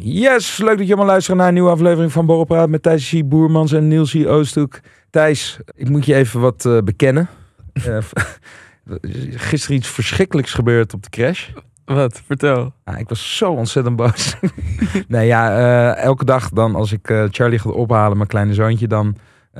Yes, leuk dat je allemaal luistert naar een nieuwe aflevering van Borrelpraat met Thijs. Boermans en Niels. Oosthoek. Thijs, ik moet je even wat eh, bekennen. Eh, gisteren iets verschrikkelijks gebeurd op de crash. Wat? Vertel. Ja, ik was zo ontzettend boos. nee, ja, eh, elke dag dan als ik Charlie ga ophalen, mijn kleine zoontje, dan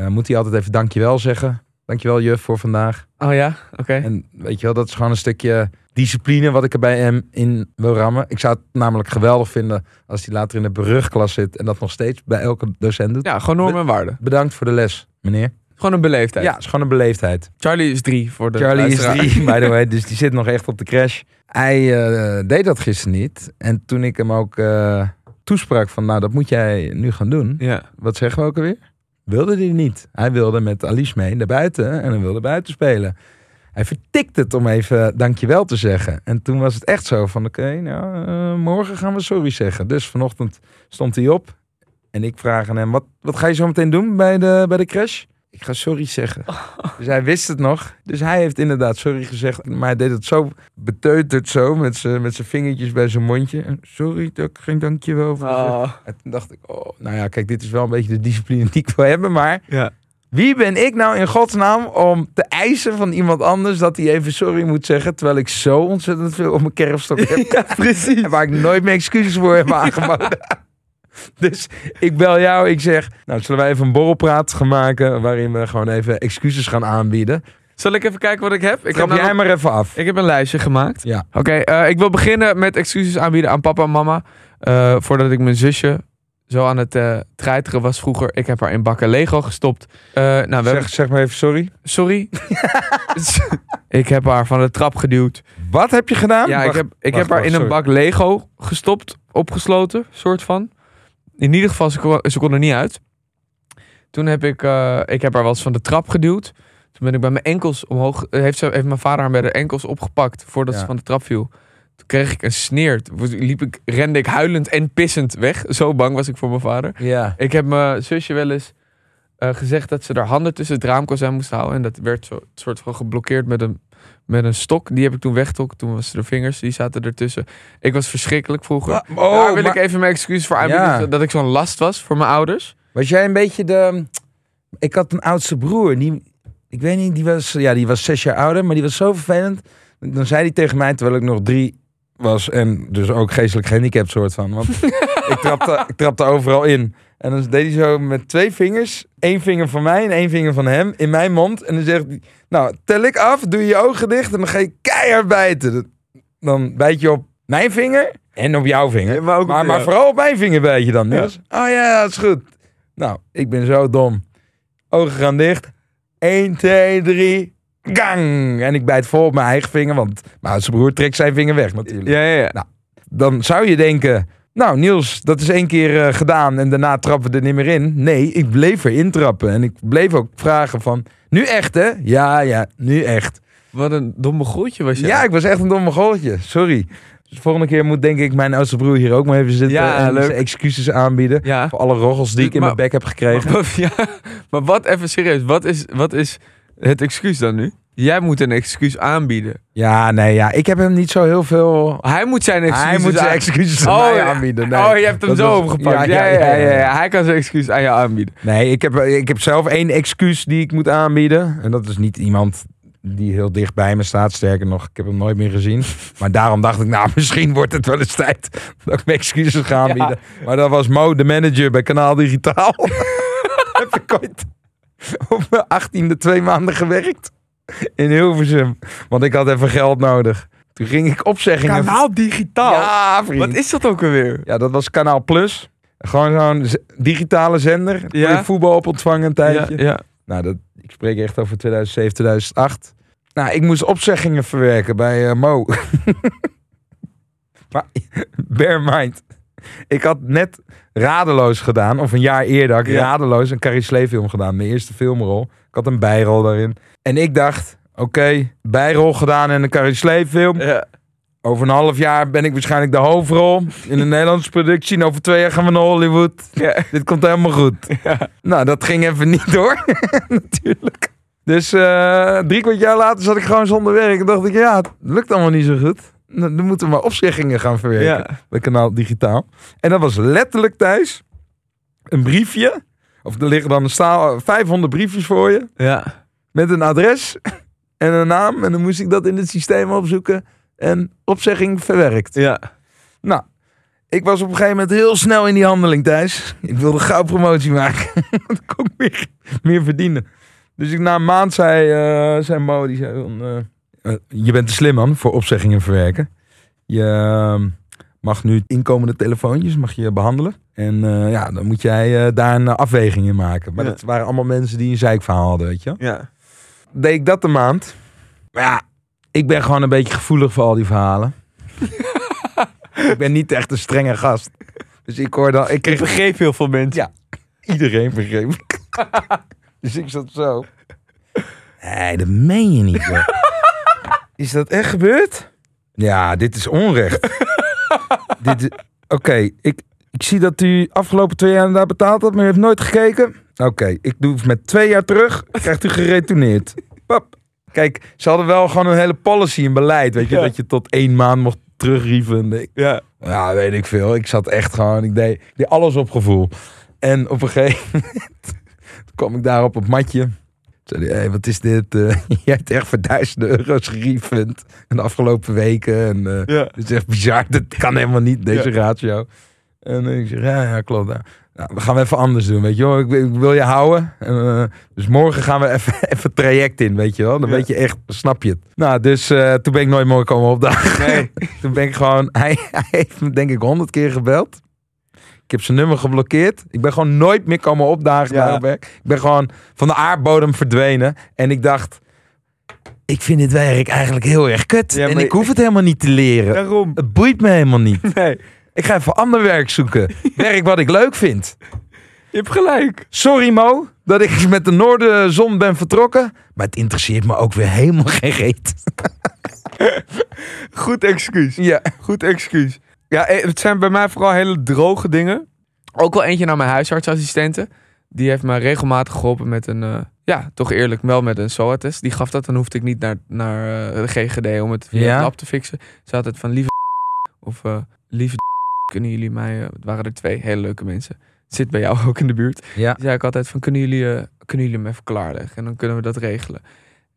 moet hij altijd even dankjewel zeggen. Dankjewel juf voor vandaag. Oh ja? Oké. En weet je wel, dat is gewoon een stukje discipline wat ik er bij hem in wil rammen. Ik zou het namelijk geweldig vinden als hij later in de brugklas zit en dat nog steeds bij elke docent doet. Ja, gewoon normen en waarden. Bedankt voor de les, meneer. Gewoon een beleefdheid. Ja, het is gewoon een beleefdheid. Charlie is drie voor de Charlie is drie, by the way, dus die zit nog echt op de crash. Hij eh, deed dat gisteren niet. En toen ik hem ook eh, toesprak van, nou, dat moet jij nu gaan doen. Ja. Wat zeggen we ook alweer? Wilde hij niet. Hij wilde met Alice mee naar buiten en hij wilde buiten spelen. Hij vertikte het om even dankjewel te zeggen. En toen was het echt zo van, oké, nou, eh, morgen gaan we sorry zeggen. Dus vanochtend stond hij op en ik vraag aan hem, wat, wat ga je zo meteen doen bij de, bij de crash? Ik ga sorry zeggen. Dus hij wist het nog. Dus hij heeft inderdaad sorry gezegd. Maar hij deed het zo beteuterd zo. Met zijn met zijn vingertjes bij zijn mondje. En sorry dat ik geen dankjewel voor gezegd. Oh. En toen dacht ik, oh, nou ja, kijk, dit is wel een beetje de discipline die ik wil hebben. Maar Ja. wie ben ik nou in godsnaam om te eisen van iemand anders dat hij even sorry moet zeggen. Terwijl ik zo ontzettend veel op mijn kerfstok heb. ja, precies. En waar ik nooit meer excuses voor heb aangeboden. Dus ik bel jou, ik zeg, nou zullen wij even een borrelpraat gaan maken waarin we gewoon even excuses gaan aanbieden. Zal ik even kijken wat ik heb? Ik Trap heb, jij namelijk- maar even af. ik heb een lijstje gemaakt. Ja. Oké, eh, ik wil beginnen met excuses aanbieden aan papa en mama. Eh, voordat ik mijn zusje zo aan het eh treiteren was vroeger. Ik heb haar in bakken Lego gestopt. Nou, hebben... Zeg, zeg maar even sorry. Sorry. ik heb haar van de trap geduwd. Wat heb je gedaan? Ja, ik heb, ik wacht, heb haar wacht, in een bak Lego gestopt, opgesloten, soort van. In ieder geval, ze kon, ze kon er niet uit. Toen heb ik, eh, ik heb haar wel eens van de trap geduwd. Toen ben ik bij mijn enkels omhoog, eh, heeft, ze, heeft mijn vader haar bij de enkels opgepakt voordat Ja. ze van de trap viel. Toen kreeg ik een sneer. Toen liep ik, rende ik huilend en pissend weg. Zo bang was ik voor mijn vader. Ja. Ik heb mijn zusje wel eens eh, gezegd dat ze haar handen tussen het raamkozijn moest houden. En dat werd zo soort van geblokkeerd met een, met een stok. Die heb ik toen weggetrokken. Toen was de vingers, die zaten ertussen. Ik was verschrikkelijk vroeger. Wa- oh, Daar wil maar- ik even mijn excuses voor aanbieden. Ja. Dat ik zo'n last was voor mijn ouders. Was jij een beetje de... Ik had een oudste broer. Die, ik weet niet, die was, ja, die was zes jaar ouder. Maar die was zo vervelend. Dan zei hij tegen mij, terwijl ik nog drie was. En dus ook geestelijk gehandicapt soort van. Want ik, trapte, ik trapte overal in. En dan deed hij zo met twee vingers. één vinger van mij en één vinger van hem. In mijn mond. En dan zegt hij, nou tel ik af. Doe je je ogen dicht. En dan ga je keihard bijten. Dan bijt je op mijn vinger. En op jouw vinger. maar ook op Maar, maar jou. vooral op mijn vinger bijt je dan. Niels. Oh ja, dat is goed. Nou, ik ben zo dom. Ogen gaan dicht. 1, 2, 3. Gang! En ik bijt vol op mijn eigen vinger, want mijn oudste broer trekt zijn vinger weg natuurlijk. Ja, ja, ja. Dan zou je denken, nou Niels, dat is één keer eh, gedaan en daarna trappen we er niet meer in. Nee, ik bleef erin trappen en ik bleef ook vragen van, nu echt hè? Ja, ja, nu echt. Wat een domme groetje was jij. Ja, ik was echt een domme goaltje, sorry. Dus de volgende keer moet denk ik mijn oudste broer hier ook maar even zitten Ja, en leuk. excuses aanbieden. Ja. Voor alle roggels die ik in Maar- mijn bek heb gekregen. Maar, ja, maar wat even serieus. Wat is, wat is het excuus dan nu? Jij moet een excuus aanbieden. Ja, nee, ja. Ik heb hem niet zo heel veel... Hij moet zijn excuus Hij moet zijn excuses aan mij ja. aanbieden. Nee. Oh, je hebt hem Dat zo was- overgepakt. Ja, Ja ja, ja. Hij kan zijn excuus aan jou aanbieden. Nee, ik heb, ik heb zelf één excuus die ik moet aanbieden. En dat is niet iemand die heel dicht bij me staat. Sterker nog, ik heb hem nooit meer gezien. Maar daarom dacht ik, nou, misschien wordt het wel eens tijd dat ik mijn excuses ga aanbieden. Maar dat was Mo, de manager bij Kanaal Digitaal. heb ik ooit op mijn achttiende twee maanden gewerkt. In Hilversum. Want ik had even geld nodig. Toen ging ik opzeggingen... Kanaal digitaal. Ja, vriend. Wat is dat ook alweer? Ja, dat was Kanaal Plus. Gewoon zo'n digitale zender. Ja. je voetbal op ontvangen een tijdje. Ja, ja. Nou, dat, ik spreek echt over 2007, 2008. Nou, ik moest opzeggingen verwerken bij eh, Mo. maar bear in mind. ik had net Radeloos gedaan. Of een jaar eerder had ik Ja. Radeloos een Carrie Slee film gedaan. Mijn eerste filmrol. Ik had een bijrol daarin. En ik dacht, oké, bijrol gedaan in een Carrie Slee film. Ja. Over een half jaar ben ik waarschijnlijk de hoofdrol in een Nederlandse productie. En over twee jaar gaan we naar Hollywood. Ja. Dit komt helemaal goed. Ja. Nou, dat ging even niet door. Natuurlijk. Dus eh, drie kwart jaar later zat ik gewoon zonder werk. En dacht ik, ja, het lukt allemaal niet zo goed. Dan dan moeten we maar opzeggingen gaan verwerken Ja. bij Kanaal Digitaal. En dat was letterlijk thuis een briefje. Of er liggen dan een staal, 500 briefjes voor je. Ja. Met een adres en een naam. En dan moest ik dat in het systeem opzoeken. En opzegging verwerkt. Ja. Nou, ik was op een gegeven moment heel snel in die handeling thuis. Ik wilde gauw promotie maken. Dan kon ik meer, meer verdienen. Dus ik na een maand zei, eh zei Mo, die zei eh, eh, je bent te slim man voor opzeggingen verwerken. Je eh, mag nu inkomende telefoontjes mag je behandelen. En ja, dan moet jij daar een afweging in maken. Maar Ja. dat waren allemaal mensen die een zeikverhaal hadden, weet je Ja. Deed ik dat een maand. Maar ja, ik ben gewoon een beetje gevoelig voor al die verhalen. ik ben niet echt een strenge gast. Dus ik hoorde al, ik begreep heel veel mensen. Ja. iedereen begreep. ik. dus ik zat zo. Nee, dat meen je niet. hoor. is dat echt gebeurd? Ja, dit is onrecht. dit is- Oké, ik, ik zie dat u afgelopen twee jaar daar betaald had, maar u heeft nooit gekeken. Oké, ik doe het met twee jaar terug, krijgt u geretourneerd. Pap. Kijk, ze hadden wel gewoon een hele policy en beleid, weet je, Ja. dat je tot één maand mocht terugrieven. Ja. ja, weet ik veel. Ik zat echt gewoon, ik deed, ik deed alles op gevoel. En op een gegeven moment kwam ik daar op het matje. Zei hij, hey, wat is dit? Eh, jij hebt echt voor duizenden euro's gerefund in de afgelopen weken. En eh Ja. het is echt bizar. Dat kan helemaal niet, deze ratio. En ik zeg, ja, ja, klopt. Ja. Nou, we gaan we even anders doen, weet je wel. Ik, wil- ik wil je houden. En, eh, dus morgen gaan we even, even traject in, weet je wel. Dan Ja. weet je echt, snap je het. Nou, dus eh, toen ben ik nooit meer komen opdagen. Nee. toen ben ik gewoon, hij, hij heeft me denk ik honderd keer gebeld. Ik heb zijn nummer geblokkeerd. Ik ben gewoon nooit meer komen opdagen Ja. werk. Ik ben gewoon van de aardbodem verdwenen. En ik dacht, ik vind dit werk eigenlijk heel erg kut. Ja, en ik hoef het helemaal niet te leren. Daarom. Het boeit me helemaal niet. Nee. Ik ga even ander werk zoeken. Werk wat ik leuk vind. Je hebt gelijk. Sorry Mo, dat ik met de noordenzon ben vertrokken. Maar het interesseert me ook weer helemaal geen reet. Goed excuus. Ja. Goed excuus. Ja, eh, het zijn bij mij vooral hele droge dingen. Ook wel eentje naar mijn huisartsassistente. Die heeft me regelmatig geholpen met een, eh, ja, toch eerlijk, wel met een SOA-test. Die gaf dat, dan hoefde ik niet naar, naar eh, de GGD om het via Ja? lab te fixen. Ze had het van lieve of eh, lieve kunnen jullie mij, eh, het waren er twee hele leuke mensen. Het zit bij jou ook in de buurt. Ja. Die zei ik altijd van, kunnen jullie, eh, kunnen jullie hem even klaarleggen? En dan kunnen we dat regelen.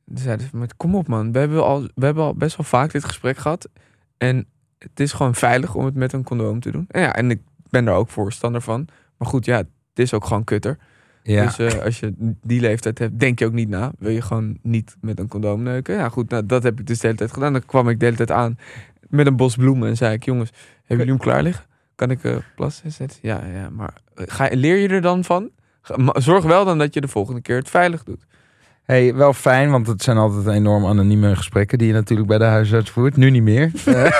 Toen zeiden ze, maar kom op man, we hebben, al, we hebben al best wel vaak dit gesprek gehad. En het is gewoon veilig om het met een condoom te doen. En ja, en ik ben daar ook voorstander van. Maar goed, ja, het is ook gewoon kutter. Ja. Dus eh, als je die leeftijd hebt, denk je ook niet na. Wil je gewoon niet met een condoom neuken? Ja, goed, nou, dat heb ik dus de hele tijd gedaan. Dan kwam ik de hele tijd aan met een bos bloemen en zei ik, jongens, hebben jullie hem klaar liggen? Kan ik eh plassen? Zei ze, Ja, ja, maar eh, ga, leer je er dan van? Zorg wel dan dat je de volgende keer het veilig doet. Hey, wel fijn, want het zijn altijd enorm anonieme gesprekken die je natuurlijk bij de huisarts voert. Nu niet meer. Eh,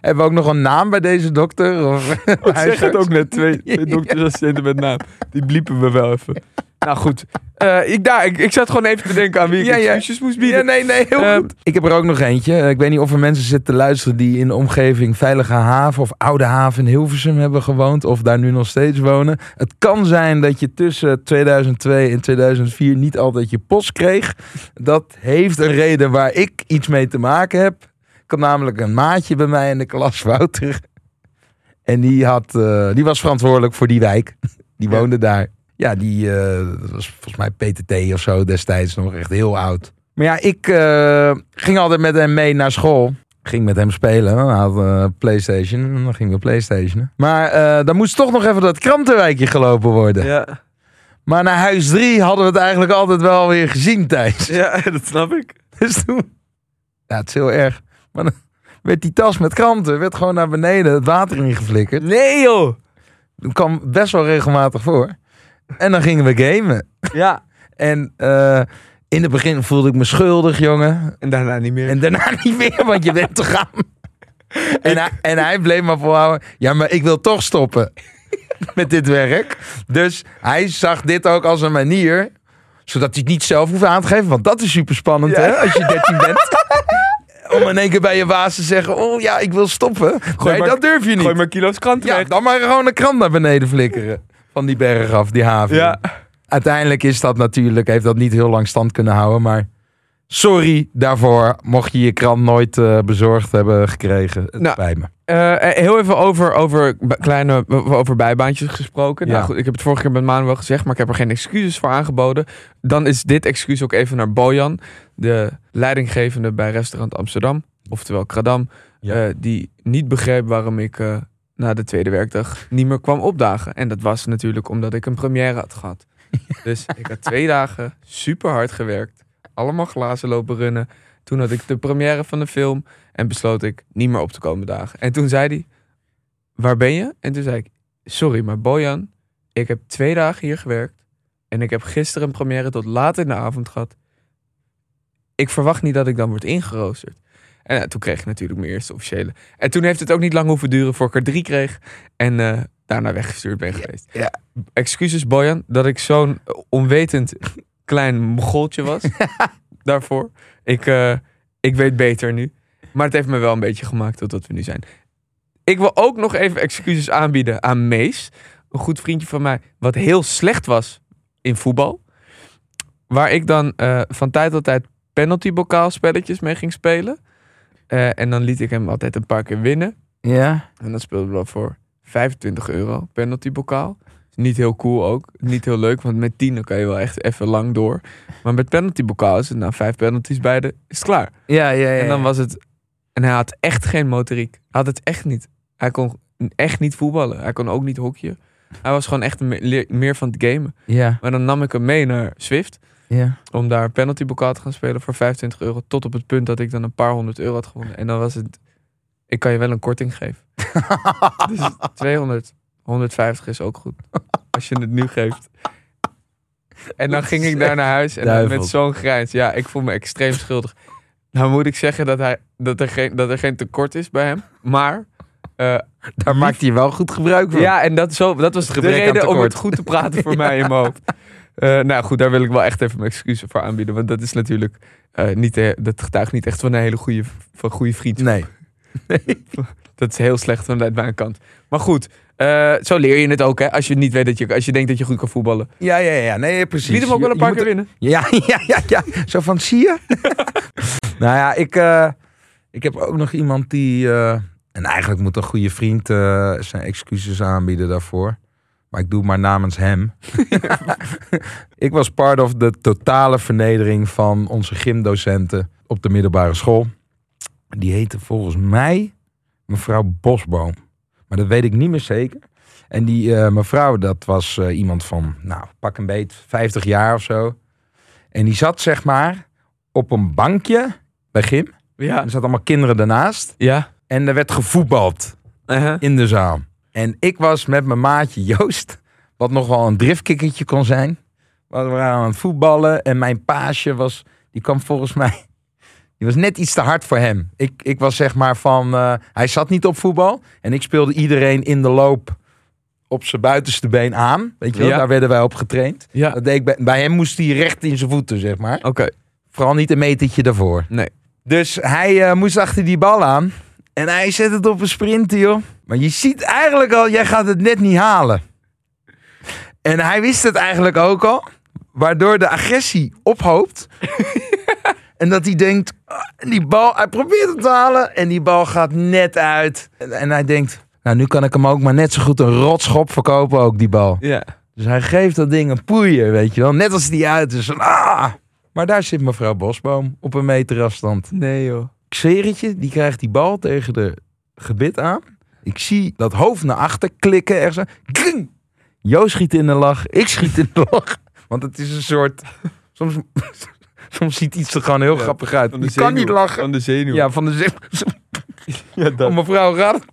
Hebben we ook nog een naam bij deze dokter? Of Ik zeg het ook net, twee, twee doktersassistenten met naam. Die bliepen we wel even. Nou goed, Eh, ik, daar, ik, ik zat gewoon even te denken aan wie ik Ja, ja. excuses moest bieden. Ja, nee, nee, heel Ehm, goed. Ik heb er ook nog eentje. Eh, Ik weet niet of er mensen zitten te luisteren die in de omgeving Veilige Haven of Oude Haven in Hilversum hebben gewoond of daar nu nog steeds wonen. Het kan zijn dat je tussen 2002 en 2004 niet altijd je post kreeg. Dat heeft een reden waar ik iets mee te maken heb. Ik had namelijk een maatje bij mij in de klas, Wouter. En die, had, eh, die was verantwoordelijk voor die wijk. Die Ja. woonde daar. Ja, die dat was volgens mij PTT of zo destijds nog echt heel oud. Maar ja, ik eh, ging altijd met hem mee naar school. Ging met hem spelen. Hij had eh, Playstation. En dan gingen we Playstationen. Maar dan moest toch nog even dat krantenwijkje gelopen worden. Ja, Maar naar huis 3 hadden we het eigenlijk altijd wel weer gezien thuis. ja, dat snap ik. Dus toen... Ja, het is heel erg. Maar dan werd die tas met kranten werd gewoon naar beneden het water ingeflikkerd. Nee joh! Dat kwam best wel regelmatig voor. En dan gingen we gamen. Ja. En eh, in het begin voelde ik me schuldig, jongen. En daarna niet meer. En daarna niet meer, want je bent te gaan. En hij, en hij bleef maar volhouden. Ja, maar ik wil toch stoppen met dit werk. Dus hij zag dit ook als een manier. Zodat hij het niet zelf hoeft aan te geven. Want dat is super spannend, Ja. hè? Als je 13 bent. Om in één keer bij je baas te zeggen: Oh ja, ik wil stoppen. nee, maar- dat durf je niet. Gooi maar kilo's kranten Ja, weg. dan maar gewoon een krant naar beneden flikkeren. Van die berg af, die haven. Ja. Uiteindelijk is dat natuurlijk, heeft dat niet heel lang stand kunnen houden. Maar sorry daarvoor, mocht je je krant nooit eh, bezorgd hebben gekregen. Het Nou, spijt me. Eh, heel even over, over kleine over bijbaantjes gesproken. Ja. Nou goed, ik heb het vorige keer met Maan wel gezegd, maar ik heb er geen excuses voor aangeboden. Dan is dit excuus ook even naar Bojan, de leidinggevende bij restaurant Amsterdam, oftewel Kradam, Ja. eh, die niet begreep waarom ik eh, na de tweede werkdag niet meer kwam opdagen. En dat was natuurlijk omdat ik een première had gehad. Dus ik had twee dagen super hard gewerkt, allemaal glazen lopen runnen. Toen had ik de première van de film en besloot ik niet meer op te komen dagen. En toen zei hij, waar ben je? En toen zei ik, sorry, maar Bojan, ik heb twee dagen hier gewerkt. En ik heb gisteren een première tot laat in de avond gehad. Ik verwacht niet dat ik dan word ingeroosterd. En ja, toen kreeg ik natuurlijk mijn eerste officiële. En toen heeft het ook niet lang hoeven duren voor ik er drie kreeg. En eh, daarna weggestuurd ben geweest. ja. Excuses Bojan, dat ik zo'n onwetend klein mogoltje was. daarvoor. Ik, eh, ik weet beter nu. Maar het heeft me wel een beetje gemaakt tot wat we nu zijn. Ik wil ook nog even excuses aanbieden aan Mees. Een goed vriendje van mij. Wat heel slecht was in voetbal. Waar ik dan eh, van tijd tot tijd penaltybokaal spelletjes mee ging spelen. Eh, en dan liet ik hem altijd een paar keer winnen. Ja. En dan speelden we voor 25 euro penaltybokaal. Niet heel cool ook. Niet heel leuk, want met 10 dan kan je wel echt even lang door. Maar met penaltybokaal is het na vijf penalties beide, is het klaar. Ja, ja, ja. En dan was het... En hij had echt geen motoriek. Hij had het echt niet. Hij kon echt niet voetballen. Hij kon ook niet hockeyen. Hij was gewoon echt meer van het gamen. Ja, Maar dan nam ik hem mee naar Swift. Ja. Om daar penaltybokaal te gaan spelen voor 25 euro. Tot op het punt dat ik dan een paar honderd euro had gewonnen. En dan was het... Ik kan je wel een korting geven. Dus 200, 150 is ook goed. Als je het nu geeft. En dan ging ik daar naar huis en dan met zo'n grijns. Ja, ik voel me extreem schuldig. Nou moet ik zeggen dat, hij, dat, er, geen, dat er geen tekort is bij hem. Maar eh, Daar maakt hij wel goed gebruik van. ja, en dat, zo, dat was de Gebrek aan reden om het goed te praten voor mij in mijn hoofd. Eh, nou goed, daar wil ik wel echt even mijn excuses voor aanbieden. Want dat is natuurlijk eh, niet, dat getuigt niet echt van een hele goede, van goede vriendschap. Nee. Dat is heel slecht vanuit mijn kant. Maar goed, eh, zo leer je het ook, hè? Als je niet weet dat je, als je denkt dat je goed kan voetballen. Ja, ja, ja. Nee, precies. Liet hem ook wel een paar keer winnen. Ja, ja, ja, ja. Zo van, zie je? nou ja, ik, ik heb ook nog iemand die... en eigenlijk moet een goede vriend zijn excuses aanbieden daarvoor. Maar ik doe maar namens hem. ik was part of de totale vernedering van onze gymdocenten op de middelbare school. Die heette volgens mij mevrouw Bosboom. Maar dat weet ik niet meer zeker. En die eh, mevrouw, dat was eh, iemand van, nou, pak een beet, 50 jaar of zo. En die zat, zeg maar, op een bankje bij gym. Ja. Er zaten allemaal kinderen daarnaast. Ja. En er werd gevoetbald Uh-huh. in de zaal. En ik was met mijn maatje Joost, wat nog wel een driftkikkertje kon zijn. We waren aan het voetballen en mijn paasje was, die kwam volgens mij, die was net iets te hard voor hem. Ik, ik was zeg maar van, eh, hij zat niet op voetbal en ik speelde iedereen in de loop op zijn buitenste been aan. Weet je wel, Ja. daar werden wij op getraind. Ja. Dat deed ik bij, bij hem moest hij recht in zijn voeten, zeg maar. Oké. Vooral niet een metertje daarvoor. Nee. Dus hij eh, moest achter die bal aan. En hij zet het op een sprint, joh. Maar je ziet eigenlijk al, jij gaat het net niet halen. En hij wist het eigenlijk ook al. Waardoor de agressie ophoopt. en dat hij denkt, ah, die bal, hij probeert het te halen. En die bal gaat net uit. En, en hij denkt, nou nu kan ik hem ook maar net zo goed een rotschop verkopen, ook die bal. Ja. Dus hij geeft dat ding een poeier, weet je wel. Net als die uit is. van, Ah! Maar daar zit mevrouw Bosboom op een meter afstand. Nee joh. Xeretje, die krijgt die bal tegen de gebit aan. Ik zie dat hoofd naar achter klikken. Er zo. Kring! Jo schiet in de lach, ik schiet in de lach. Want het is een soort... Soms, soms ziet iets er gewoon heel Ja, grappig uit. Je kan niet zenuw. lachen. Van de zenuw. Ja, van de zin. ja Oh, mevrouw gaat.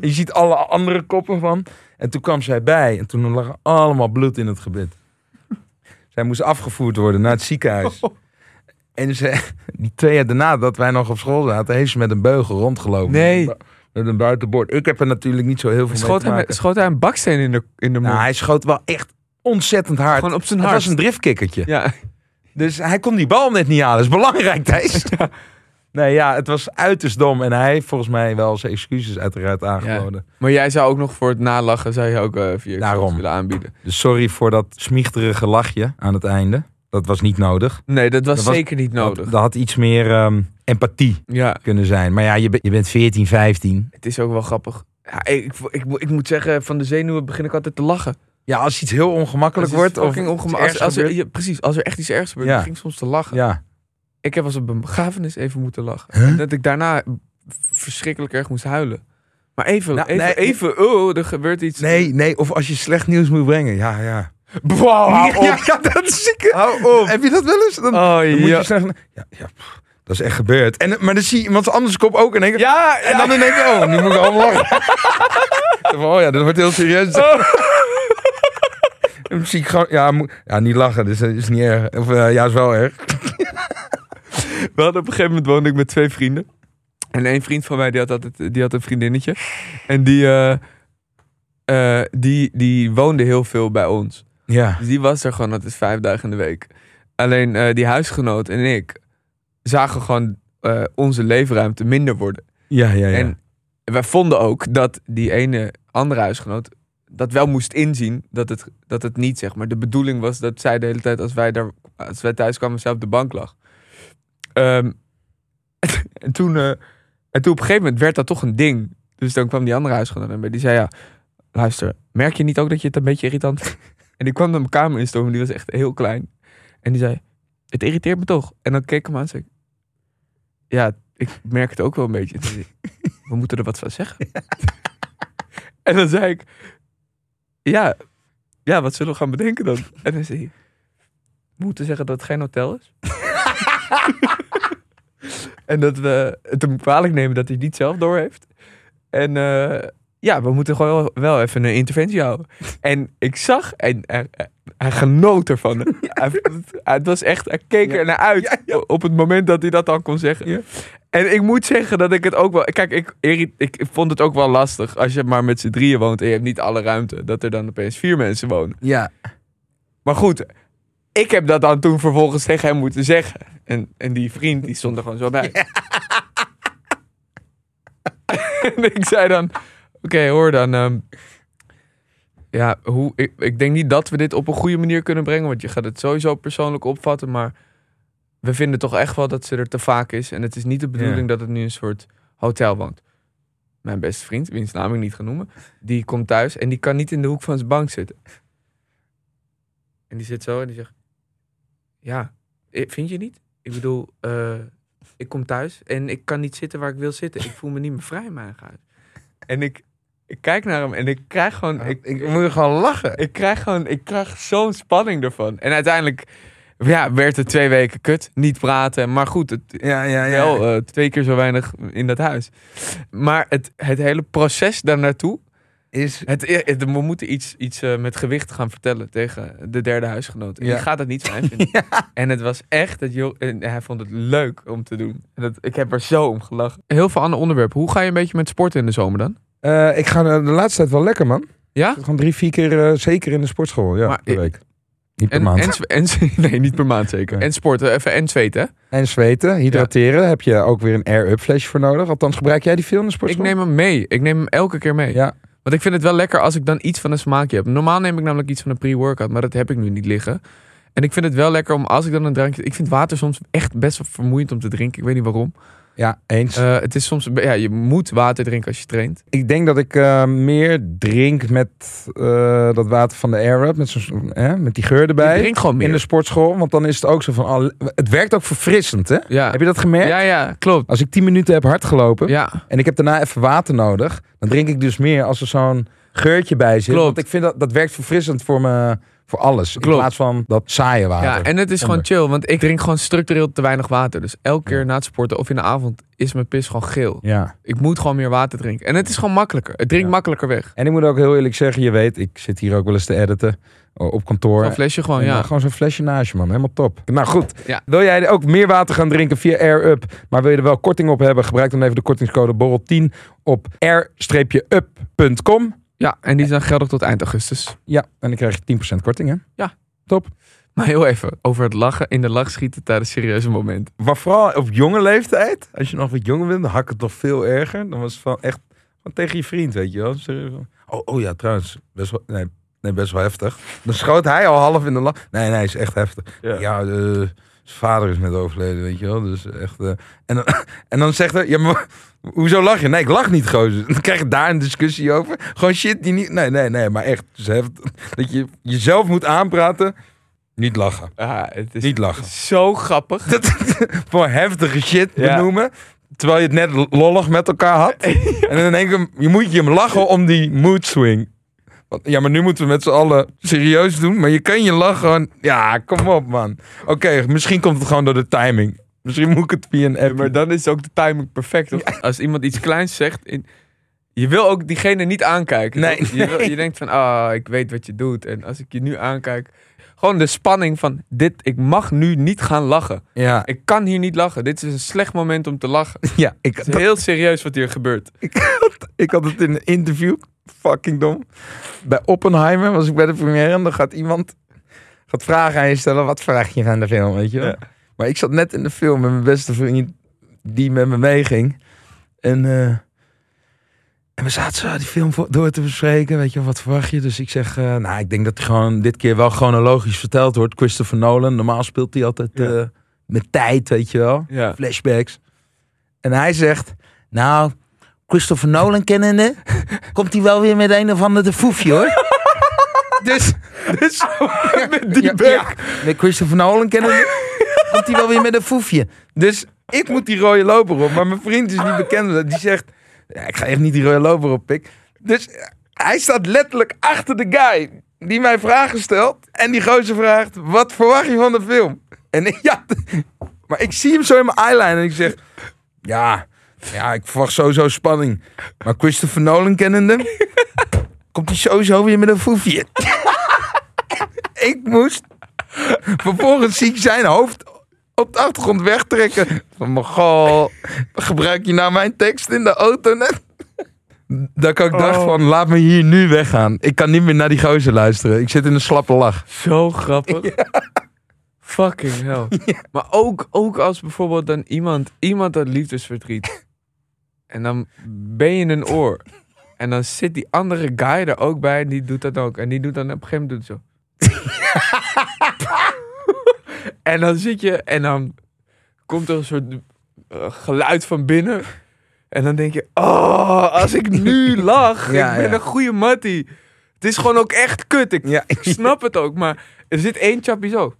Je ziet alle andere koppen van. En toen kwam zij bij. En toen lag allemaal bloed in het gebit. Zij moest afgevoerd worden naar het ziekenhuis. En ze, die twee jaar daarna dat wij nog op school zaten, heeft ze met een beugel rondgelopen. Nee. Met een buitenbord. Ik heb er natuurlijk niet zo heel veel mee Schoot hij, schoot hij een baksteen in de, in de mond? Nou, hij schoot wel echt ontzettend hard. Gewoon op zijn het hart. was een driftkikkertje. Ja. Dus hij kon die bal net niet halen. Dat is belangrijk, Thijs. Nee, ja, het was uiterst dom. En hij heeft volgens mij wel zijn excuses uiteraard aangeboden. Maar jij zou ook nog voor het nalachen, zou je ook eh via Daarom. willen aanbieden. Dus sorry voor dat smiechterige lachje aan het einde. Dat was niet nodig. Nee, dat was Dat was- zeker niet nodig. Dat, dat had iets meer ehm, empathie Ja, kunnen zijn. Maar ja, je, bent- je bent 14, 15. het is ook wel grappig. Ja, ik, ik, ik, moet- ik moet zeggen, van de zenuwen begin ik altijd te lachen. Ja, als iets heel ongemakkelijk wordt. Of als, als er, ja, precies, als er echt iets ergs gebeurt, Ja. begin ik soms te lachen. Ja. Ik heb als op een begrafenis even moeten lachen. Huh? En dat ik daarna verschrikkelijk erg moest huilen. Maar even, Nou, even, nee. even, oh, er gebeurt iets. Nee, nee. Of als je slecht nieuws moet brengen. Ja, ja. Wow, hou op. Ja, ja, dat is ziek. Hou op. Heb je dat wel eens? Dan, Oh, dan moet je zeggen, ja, ja, dat is echt gebeurd. En, maar dan zie je iemand anders kop ook en denk ik, Ja, en dan denk ik, oh, nu moet ik allemaal lachen. Oh ja, dat wordt heel serieus. Gewoon, ja, moet- ja, niet lachen, dus dat is niet erg. Of eh, ja, is wel erg. We hadden op een gegeven moment woonde ik met twee vrienden. En één vriend van mij die had, altijd, die had een vriendinnetje. En die, eh, eh, die, die woonde heel veel bij ons. Ja. Dus die was er gewoon altijd vijf dagen in de week. Alleen eh, die huisgenoot en ik zagen gewoon eh, onze leefruimte minder worden. Ja, ja, ja. En wij vonden ook dat die ene andere huisgenoot dat wel moest inzien. Dat het, dat het niet, zeg maar, de bedoeling was dat zij de hele tijd als wij, daar, als wij thuis kwamen, zij op de bank lag. Ehm, en, toen, eh, en toen op een gegeven moment werd dat toch een ding. Dus dan kwam die andere huisgenoot mij. Die zei, ja, luister, merk je niet ook dat je het een beetje irritant? En die kwam naar mijn kamer instormen, die was echt heel klein. En die zei, het irriteert me toch. En dan keek ik hem aan en zei ik, ja, ik merk het ook wel een beetje. We moeten er wat van zeggen. en dan zei ik, ja, ja, wat zullen we gaan bedenken dan? En dan zei we moeten zeggen dat het geen hotel is. en dat we het hem kwalijk nemen dat hij niet zelf door heeft. En eh, ja, we moeten gewoon wel, even een interventie houden. En ik zag, en hij, hij genoot ervan. Hij, het was echt, hij keek Ja. er naar uit Ja, op het moment dat hij dat al kon zeggen. En ik moet zeggen dat ik het ook wel... Kijk, ik, ik vond het ook wel lastig als je maar met z'n drieën woont en je hebt niet alle ruimte. Dat er dan opeens vier mensen wonen. ja. Maar goed, ik heb dat dan toen vervolgens tegen hem moeten zeggen. En, en die vriend die stond er gewoon zo bij. en ik zei dan, oké hoor dan... ehm, ja, hoe, ik, ik denk niet dat we dit op een goede manier kunnen brengen. Want je gaat het sowieso persoonlijk opvatten. Maar we vinden toch echt wel dat ze er te vaak is. En het is niet de bedoeling dat het nu een soort hotel woont. Mijn beste vriend, wiens naam ik niet ga noemen. Die komt thuis en die kan niet in de hoek van zijn bank zitten. En die zit zo en die zegt... Ja, vind je niet? Ik bedoel, eh, ik kom thuis en ik kan niet zitten waar ik wil zitten. Ik voel me niet meer vrij in mijn huis. En ik, ik kijk naar hem en ik krijg gewoon... ik, Ik moet gewoon lachen. ik krijg gewoon, ik krijg zo'n spanning ervan. En uiteindelijk ja, werd het twee weken kut. Niet praten. Maar goed, het, Ja, ja, ja. wel eh, twee keer zo weinig in dat huis. Maar het, het hele proces daar naartoe. is, Het, het- we moeten iets, iets eh, met gewicht gaan vertellen tegen de derde huisgenoot. En Ja. die gaat het niet fijn vinden. En het was echt, dat joh, en hij vond het leuk om te doen. En dat, ik heb er zo om gelachen. Heel veel andere onderwerpen. Hoe ga je een beetje met sporten in de zomer dan? Eh, ik ga de laatste tijd wel lekker, man. Ja? Gewoon drie, vier keer eh, zeker in de sportschool. Ja, Maar per ik- week. Niet per En, maand. en, en, nee, niet per maand zeker. En sporten, even en zweten. En zweten, hydrateren. Heb je ook weer een air-up flesje voor nodig. Althans, gebruik jij die veel in de Ik sportschool? neem hem mee. Ik neem hem elke keer mee. Ja, Want ik vind het wel lekker als ik dan iets van een smaakje heb. Normaal neem ik namelijk iets van een pre-workout, maar dat heb ik nu niet liggen. En ik vind het wel lekker om als ik dan een drankje... Ik vind water soms echt best wel vermoeiend om te drinken. Ik weet niet waarom. Ja, eens. Eh, het is soms... Ja, je moet water drinken als je traint. ik denk dat ik eh, meer drink met eh, dat water van de air-up. Met, zo'n- eh, met die geur erbij. drinkt gewoon meer. In de sportschool. Want dan is het ook zo van... al- het werkt ook verfrissend, hè? Ja. Heb je dat gemerkt? ja, ja, klopt. Als ik 10 minuten heb hard gelopen Ja, en ik heb daarna even water nodig, dan drink ik dus meer als er zo'n geurtje bij zit. Klopt. Want ik vind dat dat werkt verfrissend voor mijn, Voor alles. In Klopt. plaats van dat saaie water. Ja, en het is gewoon chill, want ik drink gewoon structureel te weinig water. Dus elke keer na het sporten of in de avond is mijn pis gewoon geel. Ja. Ik moet gewoon meer water drinken. En het is gewoon makkelijker. Het drinkt Ja. makkelijker weg. En ik moet ook heel eerlijk zeggen, je weet, ik zit hier ook wel eens te editen eh, op kantoor. Zo'n flesje gewoon, En ja. Gewoon zo'n flesje naast je, man. Helemaal top. Nou goed, Ja. wil jij ook meer water gaan drinken via AirUp, maar wil je er wel korting op hebben, gebruik dan even de kortingscode BORREL10 op air-up.com. Ja, en die zijn geldig tot eind augustus. Ja, en dan krijg je 10% korting, hè? Ja. Top. Maar heel even over het lachen, in de lach schieten tijdens serieuze momenten. Maar vooral op jonge leeftijd, als je nog wat jonger bent, dan hak het nog veel erger. Dan was het van echt van tegen je vriend, weet je wel. Oh, oh ja, trouwens, best wel, nee, nee, best wel heftig. Dan schoot hij al half in de lach. Nee, nee, is echt heftig. Ja, eh, zijn vader is net overleden, weet je wel. Dus echt. eh, en, dan, en dan zegt hij, ja, maar hoezo lach je? Nee, ik lach niet, gozer. Dan krijg je daar een discussie over. Gewoon shit die niet. Nee, nee, nee, maar echt. Dus dat je jezelf moet aanpraten. Niet lachen. Ja, het is Niet lachen. zo grappig. Dat, voor heftige shit Ja. benoemen. Terwijl je het net lollig met elkaar had. En dan denk ik, je moet je hem lachen om die mood swing. Want, ja, maar nu moeten we met z'n allen serieus doen. Maar je kan je lachen gewoon... Ja, kom op, man. Oké, misschien komt het gewoon door de timing. Misschien moet ik het via een app. Maar dan is ook de timing perfect. Als iemand iets kleins zegt, in, je wil ook diegene niet aankijken. Nee? Je, wil- je denkt van, ah, ik weet wat je doet. En als ik je nu aankijk, gewoon de spanning van, dit, ik mag nu niet gaan lachen. Ja, Ik kan hier niet lachen. Dit is een slecht moment om te lachen. ja ik, Het is heel serieus wat hier gebeurt. ik, had, ik had het in een interview. Fucking dom. Bij Oppenheimer was ik bij de première. En dan gaat iemand gaat vragen aan je stellen. Wat vraag je aan de film, weet je wel? Ja. Maar ik zat net in de film met mijn beste vriend. Die met me meeging. En, eh, en we zaten zo die film voor- door te bespreken. Weet je wat verwacht je? Dus ik zeg, eh, nou, ik denk dat hij gewoon dit keer wel chronologisch verteld wordt. Christopher Nolan. Normaal speelt hij altijd Ja. eh, met tijd, weet je wel Ja. flashbacks. En hij zegt, nou, Christopher Nolan kennende, komt hij wel weer met een of ander de foefje hoor. dus, dus Met die ja, met Christopher Nolan kennende, komt hij wel weer met een foefje. Dus ik moet die rode loper op, maar mijn vriend is niet bekend. Die zegt, ja, ik ga echt niet die rode loper op, pik. Dus hij staat letterlijk achter de guy die mij vragen stelt. En die gozer vraagt, wat verwacht je van de film? En ik, ja, maar ik zie hem zo in mijn eyeliner en ik zeg, ja, ja, ik verwacht sowieso spanning. Maar Christopher Nolan kennende, komt hij sowieso weer met een foefje. ik moest vervolgens zie ik zijn hoofd op de achtergrond wegtrekken. Van, mijn goh, gebruik je nou mijn tekst in de auto net? Dat ik ook dacht Oh. van, laat me hier nu weggaan. Ik kan niet meer naar die gozer luisteren. Ik zit in een slappe lach. Zo grappig. Fucking hell. Maar ook, ook als bijvoorbeeld dan iemand, iemand had liefdesverdriet. En dan ben je een oor. En dan zit die andere guy er ook bij en die doet dat ook. En die doet dan op een gegeven moment doet zo. en dan zit je en dan komt er een soort eh, geluid van binnen. En dan denk je, oh, als ik nu lach, Ja, ik ben ja. een goede mattie. Het is gewoon ook echt kut. Ik Ja, ik snap het ook, maar er zit één chappie zo.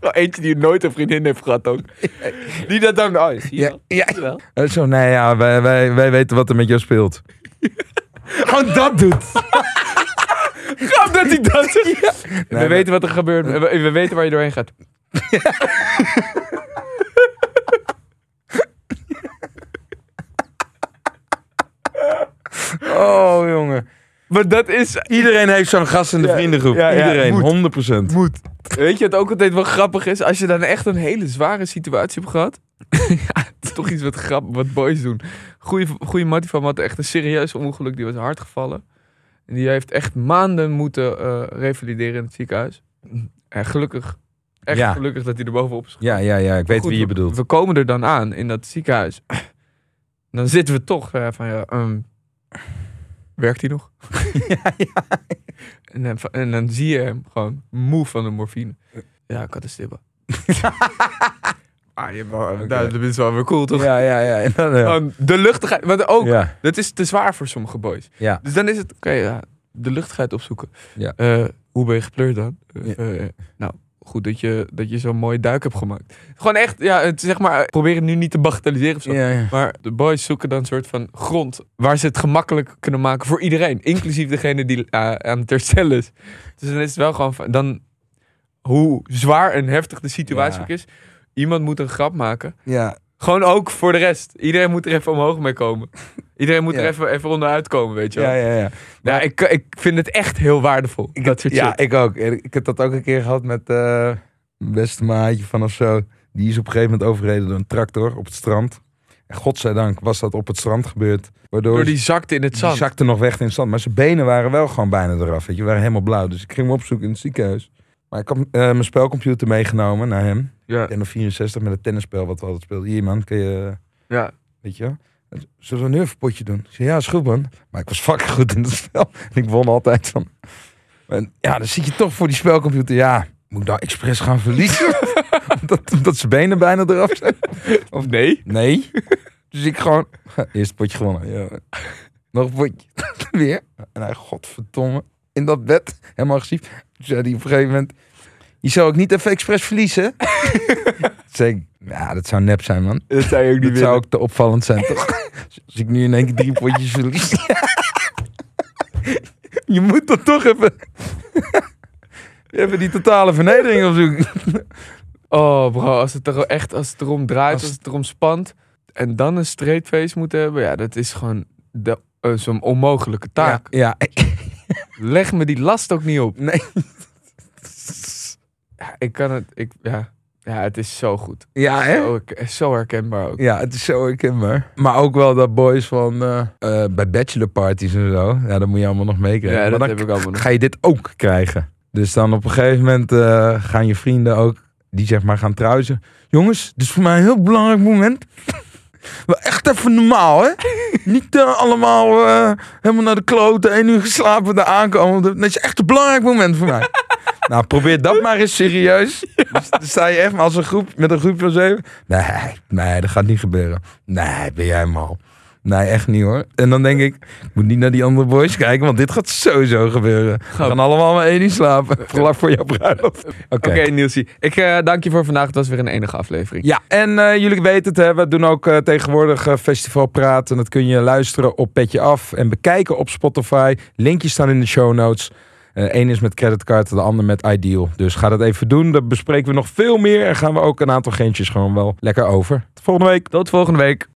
Wel Eentje die nooit een vriendin heeft gehad ook. Die dat dan... Oh, zie je Ja, wel? ja. Zie je wel? Eh, Zo, nee, ja, wij, wij, wij weten wat er met jou speelt. Gewoon dat doet. Grap dat hij dat zegt. we weten wat er gebeurt. We, we weten waar je doorheen gaat. Oh, jongen. Maar dat is... Iedereen heeft zo'n gast in de Ja, vriendengroep. ja, ja, Iedereen, moet. 100%. Moet. Weet je wat ook altijd wel grappig is? Als je dan echt een hele zware situatie hebt gehad. ja, het is toch iets wat grappig, wat boys doen. Goeie, goeie mattie van had echt een serieus ongeluk. Die was hard gevallen. En die heeft echt maanden moeten eh, revalideren in het ziekenhuis. En gelukkig, echt Ja. gelukkig dat hij er bovenop is Ja, ja, ja, ik weet Goed, wie je we- bedoelt. We komen er dan aan in dat ziekenhuis. Dan zitten we toch eh, van ja, ehm, werkt hij nog? En, dan, en dan zie je hem gewoon moe van de morfine. Ja, ik had een stibbe. ah, je, hebt wel- nou, dat is wel weer cool toch? Ja, ja, ja. Dan, ja. De luchtigheid. Want ook, ja. dat is te zwaar voor sommige boys. Ja. Dus dan is het, oké, ja, de luchtigheid opzoeken. Ja. Eh, hoe ben je gepleurd dan? Eh, Ja. eh, nou, goed dat je, dat je zo'n mooie duik hebt gemaakt. Gewoon echt, ja, het, zeg maar, probeer het nu niet te bagatelliseren of zo. Ja, ja. Maar de boys zoeken dan een soort van grond waar ze het gemakkelijk kunnen maken voor iedereen. Inclusief degene die eh, aan het herstellen is. Dus dan is het wel gewoon van, dan, hoe zwaar en heftig de situatie Ja. ook is. Iemand moet een grap maken. ja. Gewoon ook voor de rest. Iedereen moet er even omhoog mee komen. Iedereen moet er even, even onderuit komen, weet je wel. Ja, ja, ja. Ja, ik, ik vind het echt heel waardevol. Ik dat soort ja, shit. ik ook. Ik heb dat ook een keer gehad met eh mijn beste maatje van of zo. Die is op een gegeven moment overreden door een tractor op het strand. En godzijdank was dat op het strand gebeurd. Waardoor Door die zakte in het die zand. zakte nog weg in het zand. Maar zijn benen waren wel gewoon bijna eraf. Weet je, waren helemaal blauw. Dus ik ging hem opzoeken in het ziekenhuis. Maar ik had eh, mijn spelcomputer meegenomen naar hem. Ja, En 64 met het tennisspel wat we altijd speelden. Hier man, kun je... ja. Weet je? Zullen we nu even een potje doen? Ik zei, ja, is goed man. Maar ik was fucking goed in het spel. En ik won altijd van... En ja, dan zit je toch voor die spelcomputer. Ja, moet ik nou expres gaan verliezen? omdat, omdat zijn benen bijna eraf zijn? Of nee? Nee. Dus ik gewoon... Eerst potje gewonnen. Ja. Nog een potje. Weer. En hij, godverdomme. In dat bed. Helemaal agressief. Toen zei hij op een gegeven moment... Je zou ook niet even expres verliezen? Toen zei ik... Ja, dat zou nep zijn, man. Dat zou je ook niet Dat zou ook te opvallend zijn, toch? Als ik nu in één keer drie potjes verlies. je moet dan toch even... even die totale vernedering opzoeken. Oh bro, als het er echt, als het erom draait, als, Als- het erom spant en dan een straight face moeten hebben, ja, dat is gewoon de, eh, zo'n onmogelijke taak. Ja, ja. Leg me die last ook niet op. Nee. Ja, ik kan het, ik, ja, ja, het is zo goed. Ja, hè? Zo, zo herkenbaar ook. Ja, het is zo herkenbaar. Maar ook wel dat boys van... eh, eh, bij bachelorparties en zo. Ja, dat moet je allemaal nog meekrijgen. Ja, maar dat dan heb ik allemaal nog. ga je dit ook krijgen. Dus dan op een gegeven moment eh, gaan je vrienden ook... Die zeg maar gaan trouwen. Jongens, dit is voor mij een heel belangrijk moment. Wel echt even normaal, hè? Niet eh, allemaal eh, helemaal naar de kloten, één uur geslapen, daar aankomen. Dat is echt een belangrijk moment voor mij. nou, probeer dat maar eens serieus. Dus dan sta je echt maar als een groep, met een groep van zeven. Nee, nee, dat gaat niet gebeuren. Nee, ben jij mal. Nee, echt niet hoor. En dan denk ik, ik moet niet naar die andere boys kijken, want dit gaat sowieso gebeuren. We gaan allemaal maar één uur slapen. Vlak voor jouw bruiloft. Oké. Nielsie. Ik eh, dank je voor vandaag. Het was weer een enige aflevering. Ja, en eh, jullie weten het, hè, we doen ook eh, tegenwoordig Festival Praten. Dat kun je luisteren op Petje Af en bekijken op Spotify. Linkjes staan in de show notes. Eén is met creditcard, de ander met Ideal. Dus ga dat even doen. Daar bespreken we nog veel meer. En gaan we ook een aantal geentjes gewoon wel lekker over. Tot volgende week. Tot volgende week.